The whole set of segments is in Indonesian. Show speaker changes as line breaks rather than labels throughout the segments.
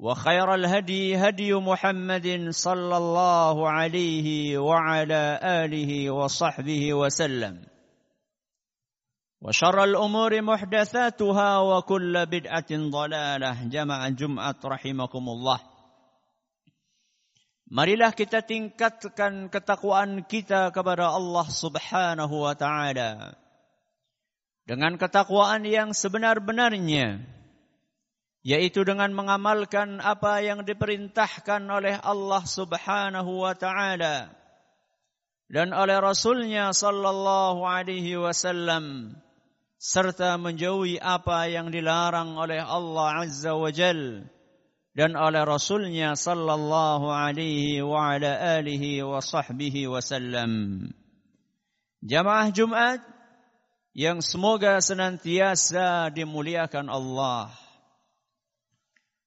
وخير الهدي هدي محمد صلى الله عليه وعلى اله وصحبه وسلم وشر الامور محدثاتها وكل بدعه ضلاله جمع جمعه رحمكم الله Marilah kita tingkatkan ketakwaan kita kepada Allah Subhanahu wa taala dengan ketakwaan yang sebenar-benarnya Yaitu dengan mengamalkan apa yang diperintahkan oleh Allah Subhanahu wa taala dan oleh Rasulnya sallallahu alaihi wasallam serta menjauhi apa yang dilarang oleh Allah Azza wa Jal dan oleh Rasulnya sallallahu alaihi wa ala alihi wa sahbihi wasallam. Jamaah Jumat yang semoga senantiasa dimuliakan Allah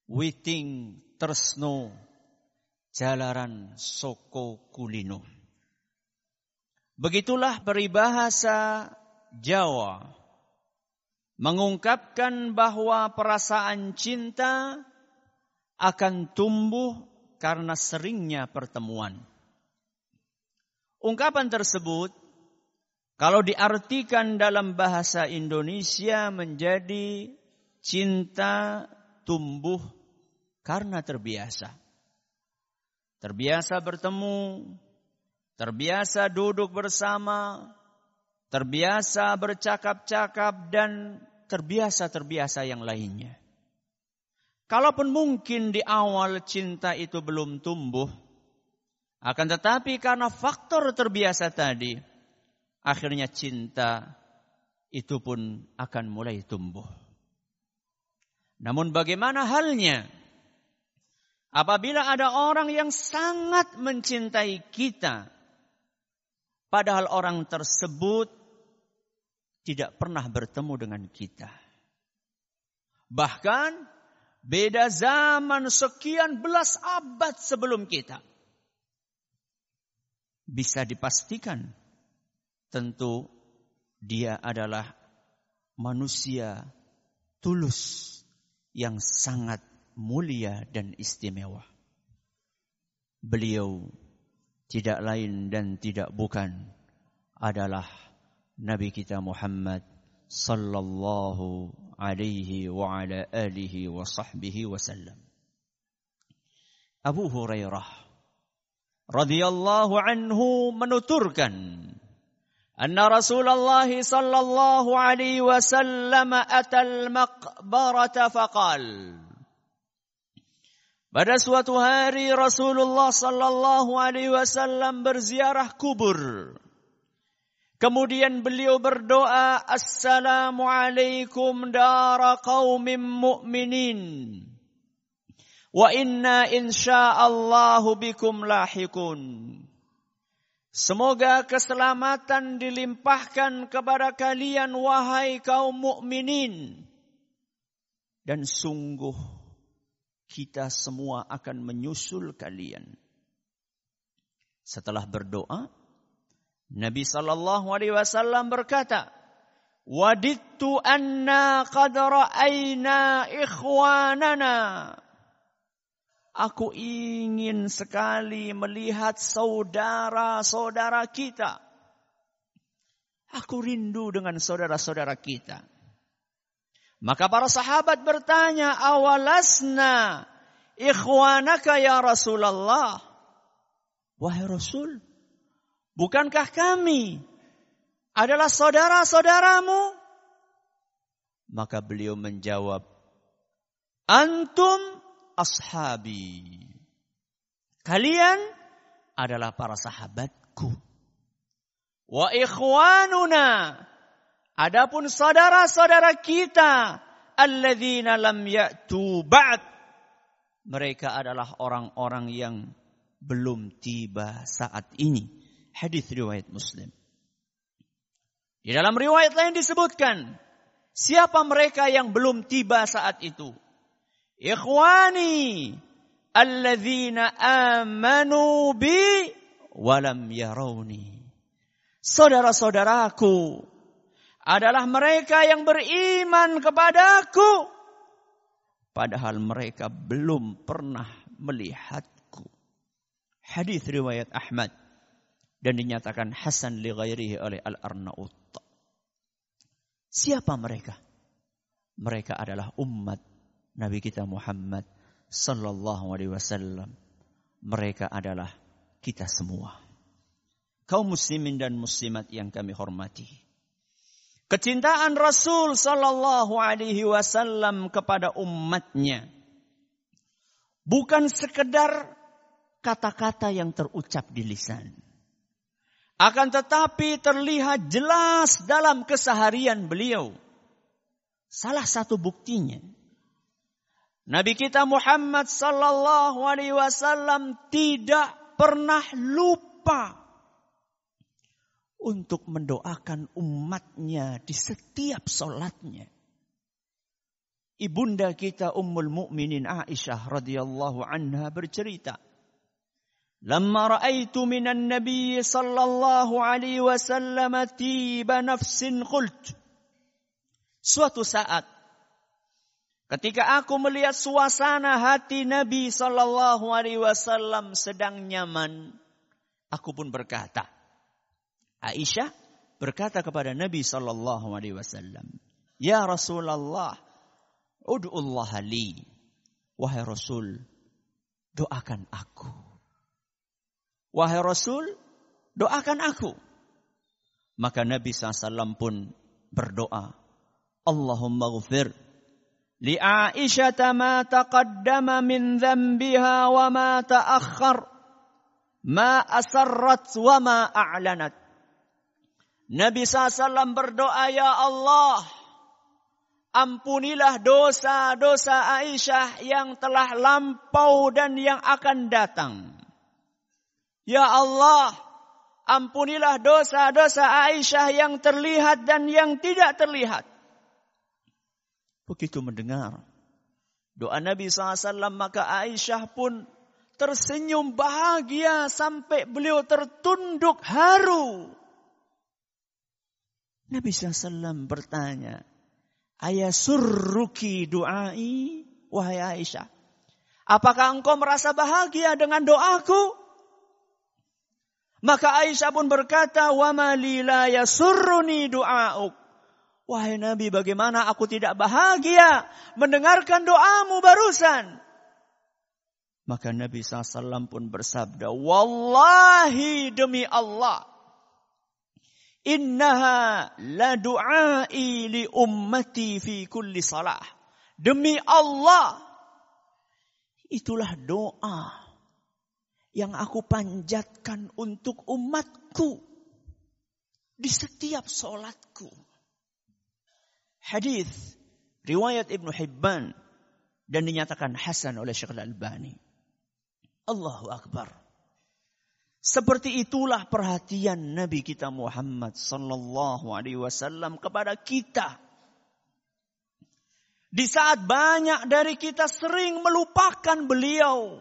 witing tresno jalaran soko kulino. Begitulah peribahasa Jawa mengungkapkan bahwa perasaan cinta akan tumbuh karena seringnya pertemuan. Ungkapan tersebut kalau diartikan dalam bahasa Indonesia menjadi cinta tumbuh karena terbiasa. Terbiasa bertemu, terbiasa duduk bersama, terbiasa bercakap-cakap dan terbiasa-terbiasa yang lainnya. Kalaupun mungkin di awal cinta itu belum tumbuh, akan tetapi karena faktor terbiasa tadi, akhirnya cinta itu pun akan mulai tumbuh. Namun bagaimana halnya Apabila ada orang yang sangat mencintai kita, padahal orang tersebut tidak pernah bertemu dengan kita. Bahkan beda zaman sekian belas abad sebelum kita. Bisa dipastikan tentu dia adalah manusia tulus yang sangat mulia dan istimewa. Beliau tidak lain dan tidak bukan adalah Nabi kita Muhammad sallallahu alaihi wa ala alihi wa sahbihi wasallam. Abu Hurairah radhiyallahu anhu menuturkan anna Rasulullah sallallahu alaihi wasallam atal maqbarata faqala pada suatu hari Rasulullah sallallahu alaihi wasallam berziarah kubur. Kemudian beliau berdoa, Assalamualaikum dara qawmim mu'minin. Wa inna insya'allahu bikum lahikun. Semoga keselamatan dilimpahkan kepada kalian wahai kaum mukminin. Dan sungguh kita semua akan menyusul kalian. Setelah berdoa, Nabi sallallahu alaihi wasallam berkata, "Wadittu anna qad ra'ayna ikhwanana." Aku ingin sekali melihat saudara-saudara kita. Aku rindu dengan saudara-saudara kita. Maka para sahabat bertanya, awalasna ikhwanaka ya Rasulullah. Wahai Rasul, Bukankah kami adalah saudara-saudaramu? Maka beliau menjawab, Antum ashabi. Kalian adalah para sahabatku. Wa ikhwanuna. Adapun saudara-saudara kita. Alladzina lam ya'tu ba'd. Mereka adalah orang-orang yang belum tiba saat ini. Hadis riwayat Muslim. Di dalam riwayat lain disebutkan, siapa mereka yang belum tiba saat itu? Ikhwani alladzina amanu bi walam yarawni. Saudara-saudaraku adalah mereka yang beriman kepadaku padahal mereka belum pernah melihatku. Hadis riwayat Ahmad dan dinyatakan hasan li ghairihi oleh Al-Arnaut. Siapa mereka? Mereka adalah umat Nabi kita Muhammad sallallahu alaihi wasallam. Mereka adalah kita semua. Kaum muslimin dan muslimat yang kami hormati. Kecintaan Rasul sallallahu alaihi wasallam kepada umatnya bukan sekedar kata-kata yang terucap di lisan akan tetapi terlihat jelas dalam keseharian beliau. Salah satu buktinya Nabi kita Muhammad sallallahu alaihi wasallam tidak pernah lupa untuk mendoakan umatnya di setiap solatnya. Ibunda kita Ummul Mukminin Aisyah radhiyallahu anha bercerita, "Lamma ra'aitu minan Nabi sallallahu alaihi wasallam tiba nafsin qult." Suatu saat ketika aku melihat suasana hati Nabi sallallahu alaihi wasallam sedang nyaman, aku pun berkata, Aisyah berkata kepada Nabi sallallahu alaihi wasallam, "Ya Rasulullah, ud'u Allah li." Wahai Rasul, doakan aku. Wahai Rasul, doakan aku. Maka Nabi SAW pun berdoa. Allahumma ghafir li Aisyah ma taqaddama min dhanbiha wa ma ta'akhkhar ma asarrat wa ma a'lanat. Nabi SAW berdoa, Ya Allah, ampunilah dosa-dosa Aisyah yang telah lampau dan yang akan datang. Ya Allah, ampunilah dosa-dosa Aisyah yang terlihat dan yang tidak terlihat. Begitu mendengar doa Nabi SAW maka Aisyah pun tersenyum bahagia sampai beliau tertunduk haru. Nabi SAW bertanya, Ayah surruki du'ai, wahai Aisyah. Apakah engkau merasa bahagia dengan doaku? Maka Aisyah pun berkata, "Wa mali la yasurruni du'auk." Wahai Nabi, bagaimana aku tidak bahagia mendengarkan doamu barusan? Maka Nabi SAW pun bersabda, Wallahi demi Allah, Innaha la du'ai li ummati fi kulli salah. Demi Allah, itulah doa yang aku panjatkan untuk umatku Di setiap solatku. Hadis riwayat Ibnu Hibban dan dinyatakan hasan oleh Syekh Al-Albani. Allahu Akbar. Seperti itulah perhatian Nabi kita Muhammad sallallahu alaihi wasallam kepada kita. Di saat banyak dari kita sering melupakan beliau.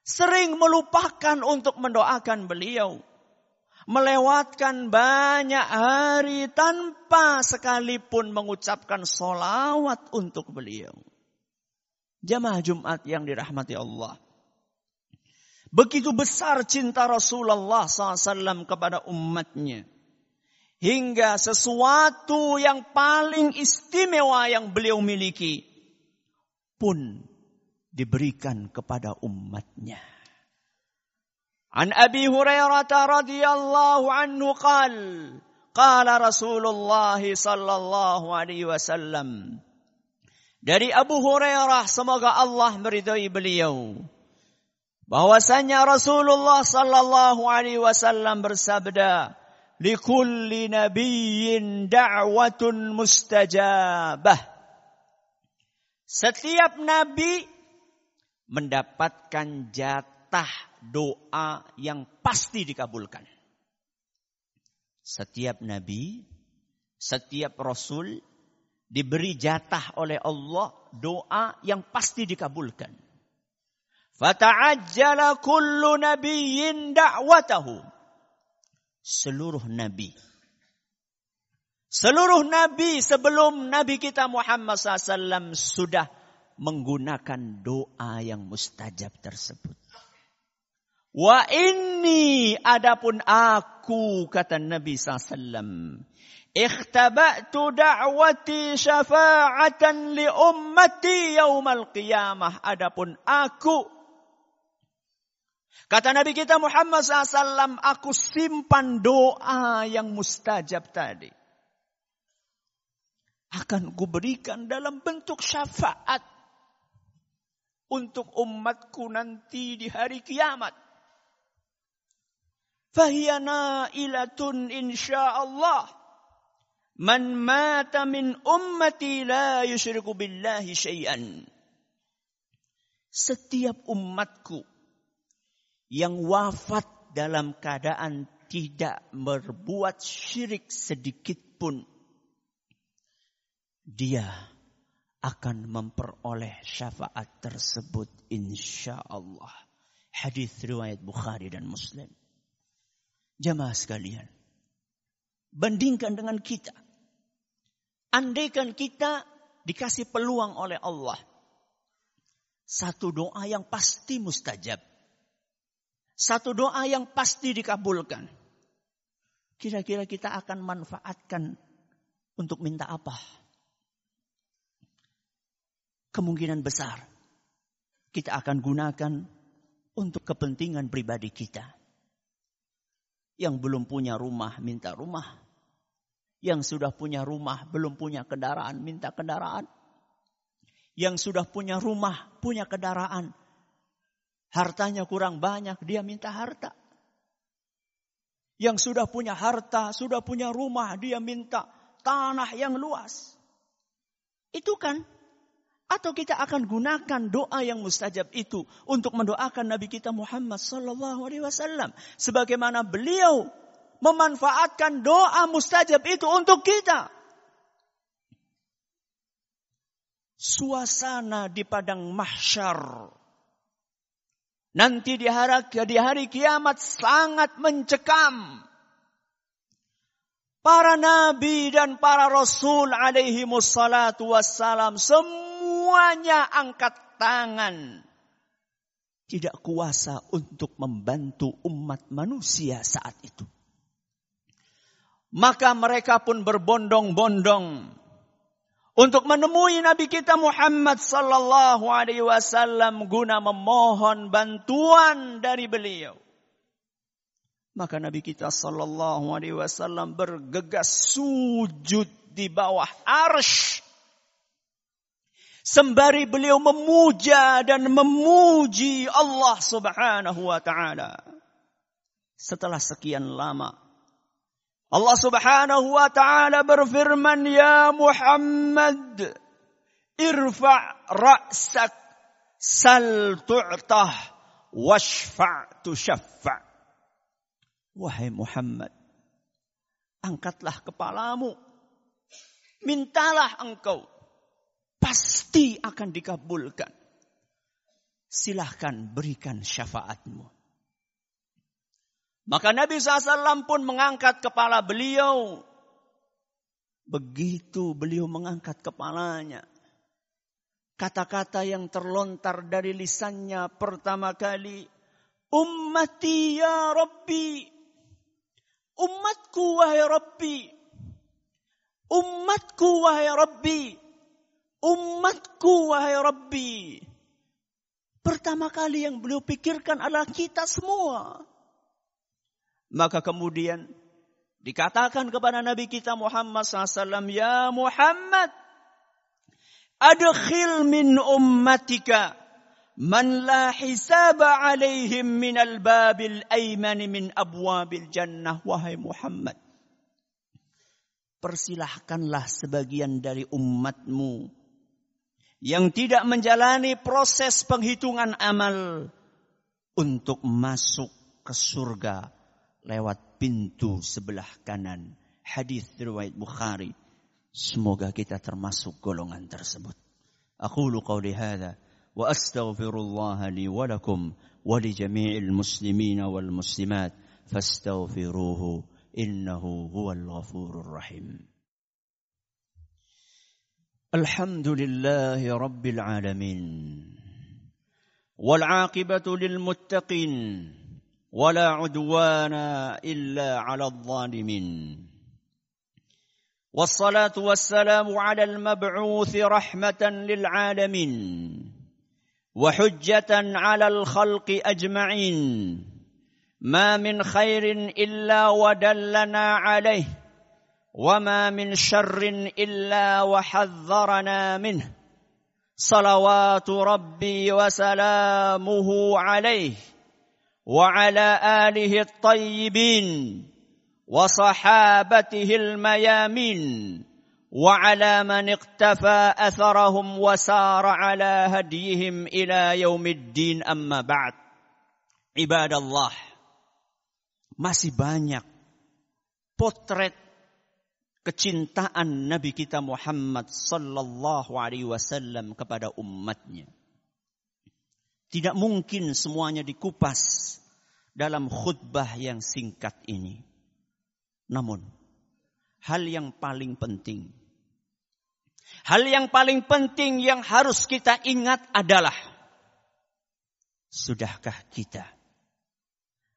Sering melupakan untuk mendoakan beliau. Melewatkan banyak hari tanpa sekalipun mengucapkan solawat untuk beliau. Jamaah Jumat yang dirahmati Allah. Begitu besar cinta Rasulullah SAW kepada umatnya. Hingga sesuatu yang paling istimewa yang beliau miliki pun diberikan kepada umatnya. An Abi Hurairah radhiyallahu anhu qal qala Rasulullah sallallahu alaihi wasallam dari Abu Hurairah semoga Allah meridhai beliau bahwasanya Rasulullah sallallahu alaihi wasallam bersabda likulli nabiyyin da'watun mustajabah setiap nabi mendapatkan jatah doa yang pasti dikabulkan setiap nabi setiap rasul diberi jatah oleh Allah doa yang pasti dikabulkan. Fata'ajjala kullu nabiyyin da'watahu. Seluruh nabi. Seluruh nabi sebelum nabi kita Muhammad SAW sudah menggunakan doa yang mustajab tersebut. Wa inni adapun aku kata Nabi SAW Ikhtaba'tu da'wati syafa'atan li ummati yaumal qiyamah. Adapun aku. Kata Nabi kita Muhammad SAW, aku simpan doa yang mustajab tadi. Akan kuberikan dalam bentuk syafaat. Untuk umatku nanti di hari kiamat. Fahiyana ilatun insyaallah. Man mata min ummati la yusyriku billahi syai'an. Setiap umatku yang wafat dalam keadaan tidak berbuat syirik sedikit pun, dia akan memperoleh syafaat tersebut insya Allah. Hadis riwayat Bukhari dan Muslim. Jamaah sekalian, bandingkan dengan kita. Andaikan kita dikasih peluang oleh Allah. Satu doa yang pasti mustajab. Satu doa yang pasti dikabulkan. Kira-kira kita akan manfaatkan untuk minta apa? Kemungkinan besar kita akan gunakan untuk kepentingan pribadi kita. Yang belum punya rumah minta rumah. Yang sudah punya rumah belum punya kendaraan, minta kendaraan. Yang sudah punya rumah, punya kendaraan. Hartanya kurang banyak, dia minta harta. Yang sudah punya harta, sudah punya rumah, dia minta tanah yang luas. Itu kan atau kita akan gunakan doa yang mustajab itu untuk mendoakan Nabi kita Muhammad sallallahu alaihi wasallam sebagaimana beliau memanfaatkan doa mustajab itu untuk kita. Suasana di padang mahsyar. Nanti di hari, di hari kiamat sangat mencekam. Para nabi dan para rasul alaihi wassalatu wassalam semuanya angkat tangan. Tidak kuasa untuk membantu umat manusia saat itu. Maka mereka pun berbondong-bondong untuk menemui Nabi kita Muhammad sallallahu alaihi wasallam guna memohon bantuan dari beliau. Maka Nabi kita sallallahu alaihi wasallam bergegas sujud di bawah arsh sembari beliau memuja dan memuji Allah Subhanahu wa taala. Setelah sekian lama Allah Subhanahu wa taala berfirman, "Ya Muhammad, irfa' ra'sak, sal tu'tah, washfa' tushaffa'." Wahai Muhammad, angkatlah kepalamu. Mintalah engkau. Pasti akan dikabulkan. Silahkan berikan syafaatmu. Maka Nabi SAW pun mengangkat kepala beliau. Begitu beliau mengangkat kepalanya. Kata-kata yang terlontar dari lisannya pertama kali. Ummati ya Rabbi. Umatku wahai Rabbi. Umatku wahai Rabbi. Umatku wahai Rabbi. Pertama kali yang beliau pikirkan adalah kita semua. Maka kemudian dikatakan kepada Nabi kita Muhammad SAW, Ya Muhammad, adkhil min ummatika man la hisaba alaihim min al-babil ayman min abwabil jannah. Wahai Muhammad, persilahkanlah sebagian dari umatmu yang tidak menjalani proses penghitungan amal untuk masuk ke surga lewat pintu sebelah kanan. Hadis riwayat Bukhari. Semoga kita termasuk golongan tersebut. Aku qawli hadha wa astaghfirullah li wa lakum wa li jami'il muslimin wal muslimat fastaghfiruhu innahu huwal ghafurur rahim. الحمد لله رب العالمين والعاقبه للمتقين ولا عدوان إلا على الظالمين. والصلاة والسلام على المبعوث رحمة للعالمين وحجة على الخلق أجمعين. ما من خير إلا ودلنا عليه وما من شر إلا وحذرنا منه. صلوات ربي وسلامه عليه. وعلى اله الطيبين وصحابته الميامين وعلى من اقتفى اثرهم وسار على هديهم الى يوم الدين اما بعد عباد الله masih banyak potret kecintaan Nabi kita Muhammad sallallahu alaihi wasallam kepada umatnya. Tidak mungkin semuanya dikupas dalam khutbah yang singkat ini. Namun, hal yang paling penting, hal yang paling penting yang harus kita ingat adalah, sudahkah kita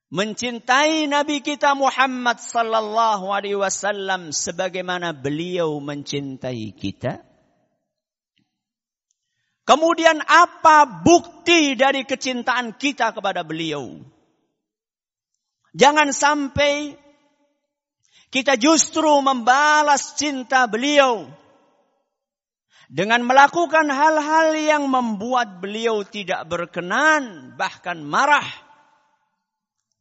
mencintai Nabi kita Muhammad sallallahu alaihi wasallam sebagaimana beliau mencintai kita? Kemudian apa bukti dari kecintaan kita kepada beliau? Jangan sampai kita justru membalas cinta beliau dengan melakukan hal-hal yang membuat beliau tidak berkenan, bahkan marah.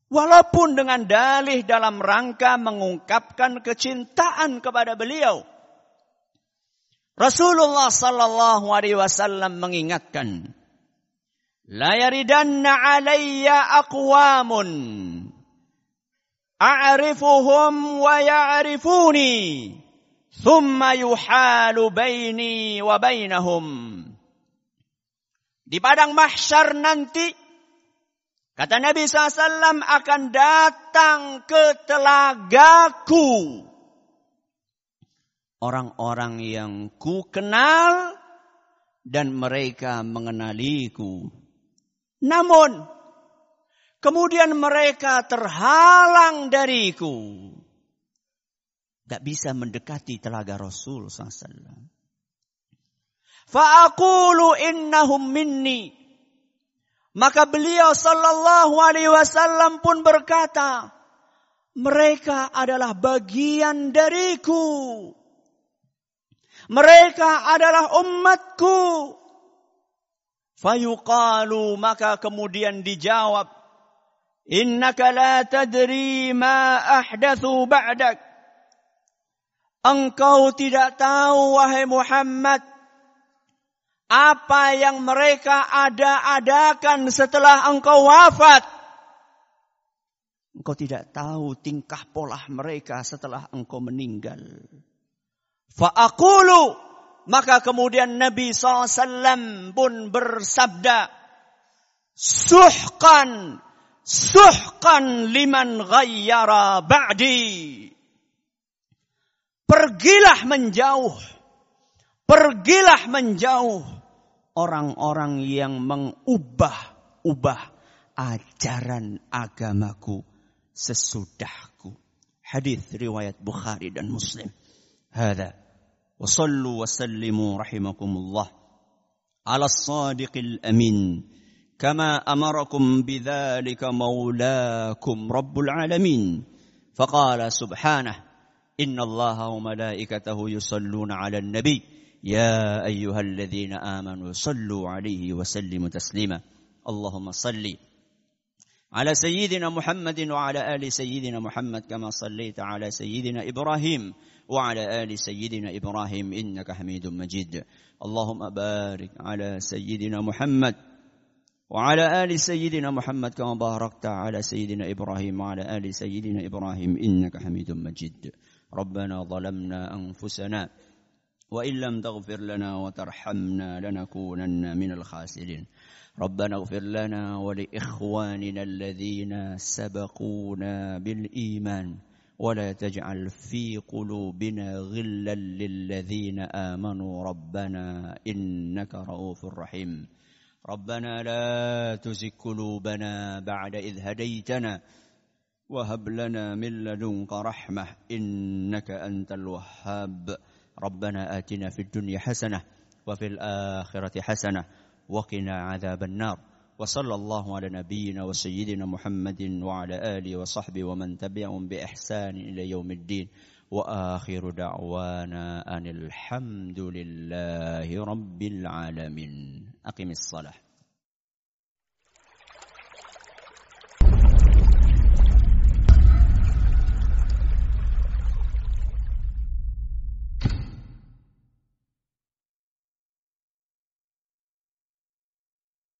Walaupun dengan dalih dalam rangka mengungkapkan kecintaan kepada beliau. Rasulullah sallallahu alaihi wasallam mengingatkan, "La yaridanna alayya aqwamun. A'rifuhum wa ya'rifuni, thumma yuhalu baini wa bainahum." Di padang mahsyar nanti kata Nabi SAW akan datang ke telagaku orang-orang yang ku kenal dan mereka mengenaliku. Namun, kemudian mereka terhalang dariku. Tidak bisa mendekati telaga Rasul SAW. Fa'akulu innahum minni. Maka beliau sallallahu alaihi wasallam pun berkata, mereka adalah bagian dariku. Mereka adalah umatku. Fayuqalu maka kemudian dijawab. Innaka la tadri ma ahdathu ba'dak. Engkau tidak tahu wahai Muhammad apa yang mereka ada-adakan setelah engkau wafat. Engkau tidak tahu tingkah pola mereka setelah engkau meninggal. Fa'akulu. Maka kemudian Nabi SAW pun bersabda. Suhkan. Suhkan liman ghayyara ba'di. Pergilah menjauh. Pergilah menjauh orang-orang yang mengubah-ubah ajaran agamaku sesudahku. Hadis riwayat Bukhari dan Muslim. Hada. وصلوا وسلموا رحمكم الله. على الصادق الأمين. كما أمركم بذلك مولاكم رب العالمين. فقال سبحانه إن الله وملائكته يصلون على النبي. يا أيها الذين آمنوا صلوا عليه وسلموا تسليما. اللهم صل على سيدنا محمد وعلى آل سيدنا محمد كما صليت على سيدنا إبراهيم وعلى آل سيدنا إبراهيم إنك حميد مجيد. اللهم بارك على سيدنا محمد وعلى آل سيدنا محمد كما باركت على سيدنا إبراهيم وعلى آل سيدنا إبراهيم إنك حميد مجيد. ربنا ظلمنا أنفسنا وإن لم تغفر لنا وترحمنا لنكونن من الخاسرين. ربنا اغفر لنا ولإخواننا الذين سبقونا بالإيمان ولا تجعل في قلوبنا غلا للذين آمنوا ربنا إنك رؤوف رحيم. ربنا لا تزغ قلوبنا بعد إذ هديتنا وهب لنا من لدنك رحمة إنك أنت الوهاب. ربنا آتنا في الدنيا حسنة وفي الآخرة حسنة وقنا عذاب النار. وصلى الله على نبينا وسيدنا محمد وعلى آله وصحبه ومن تبعهم بإحسان إلى يوم الدين. وآخر دعوانا أن الحمد لله رب العالمين. أقم الصلاة.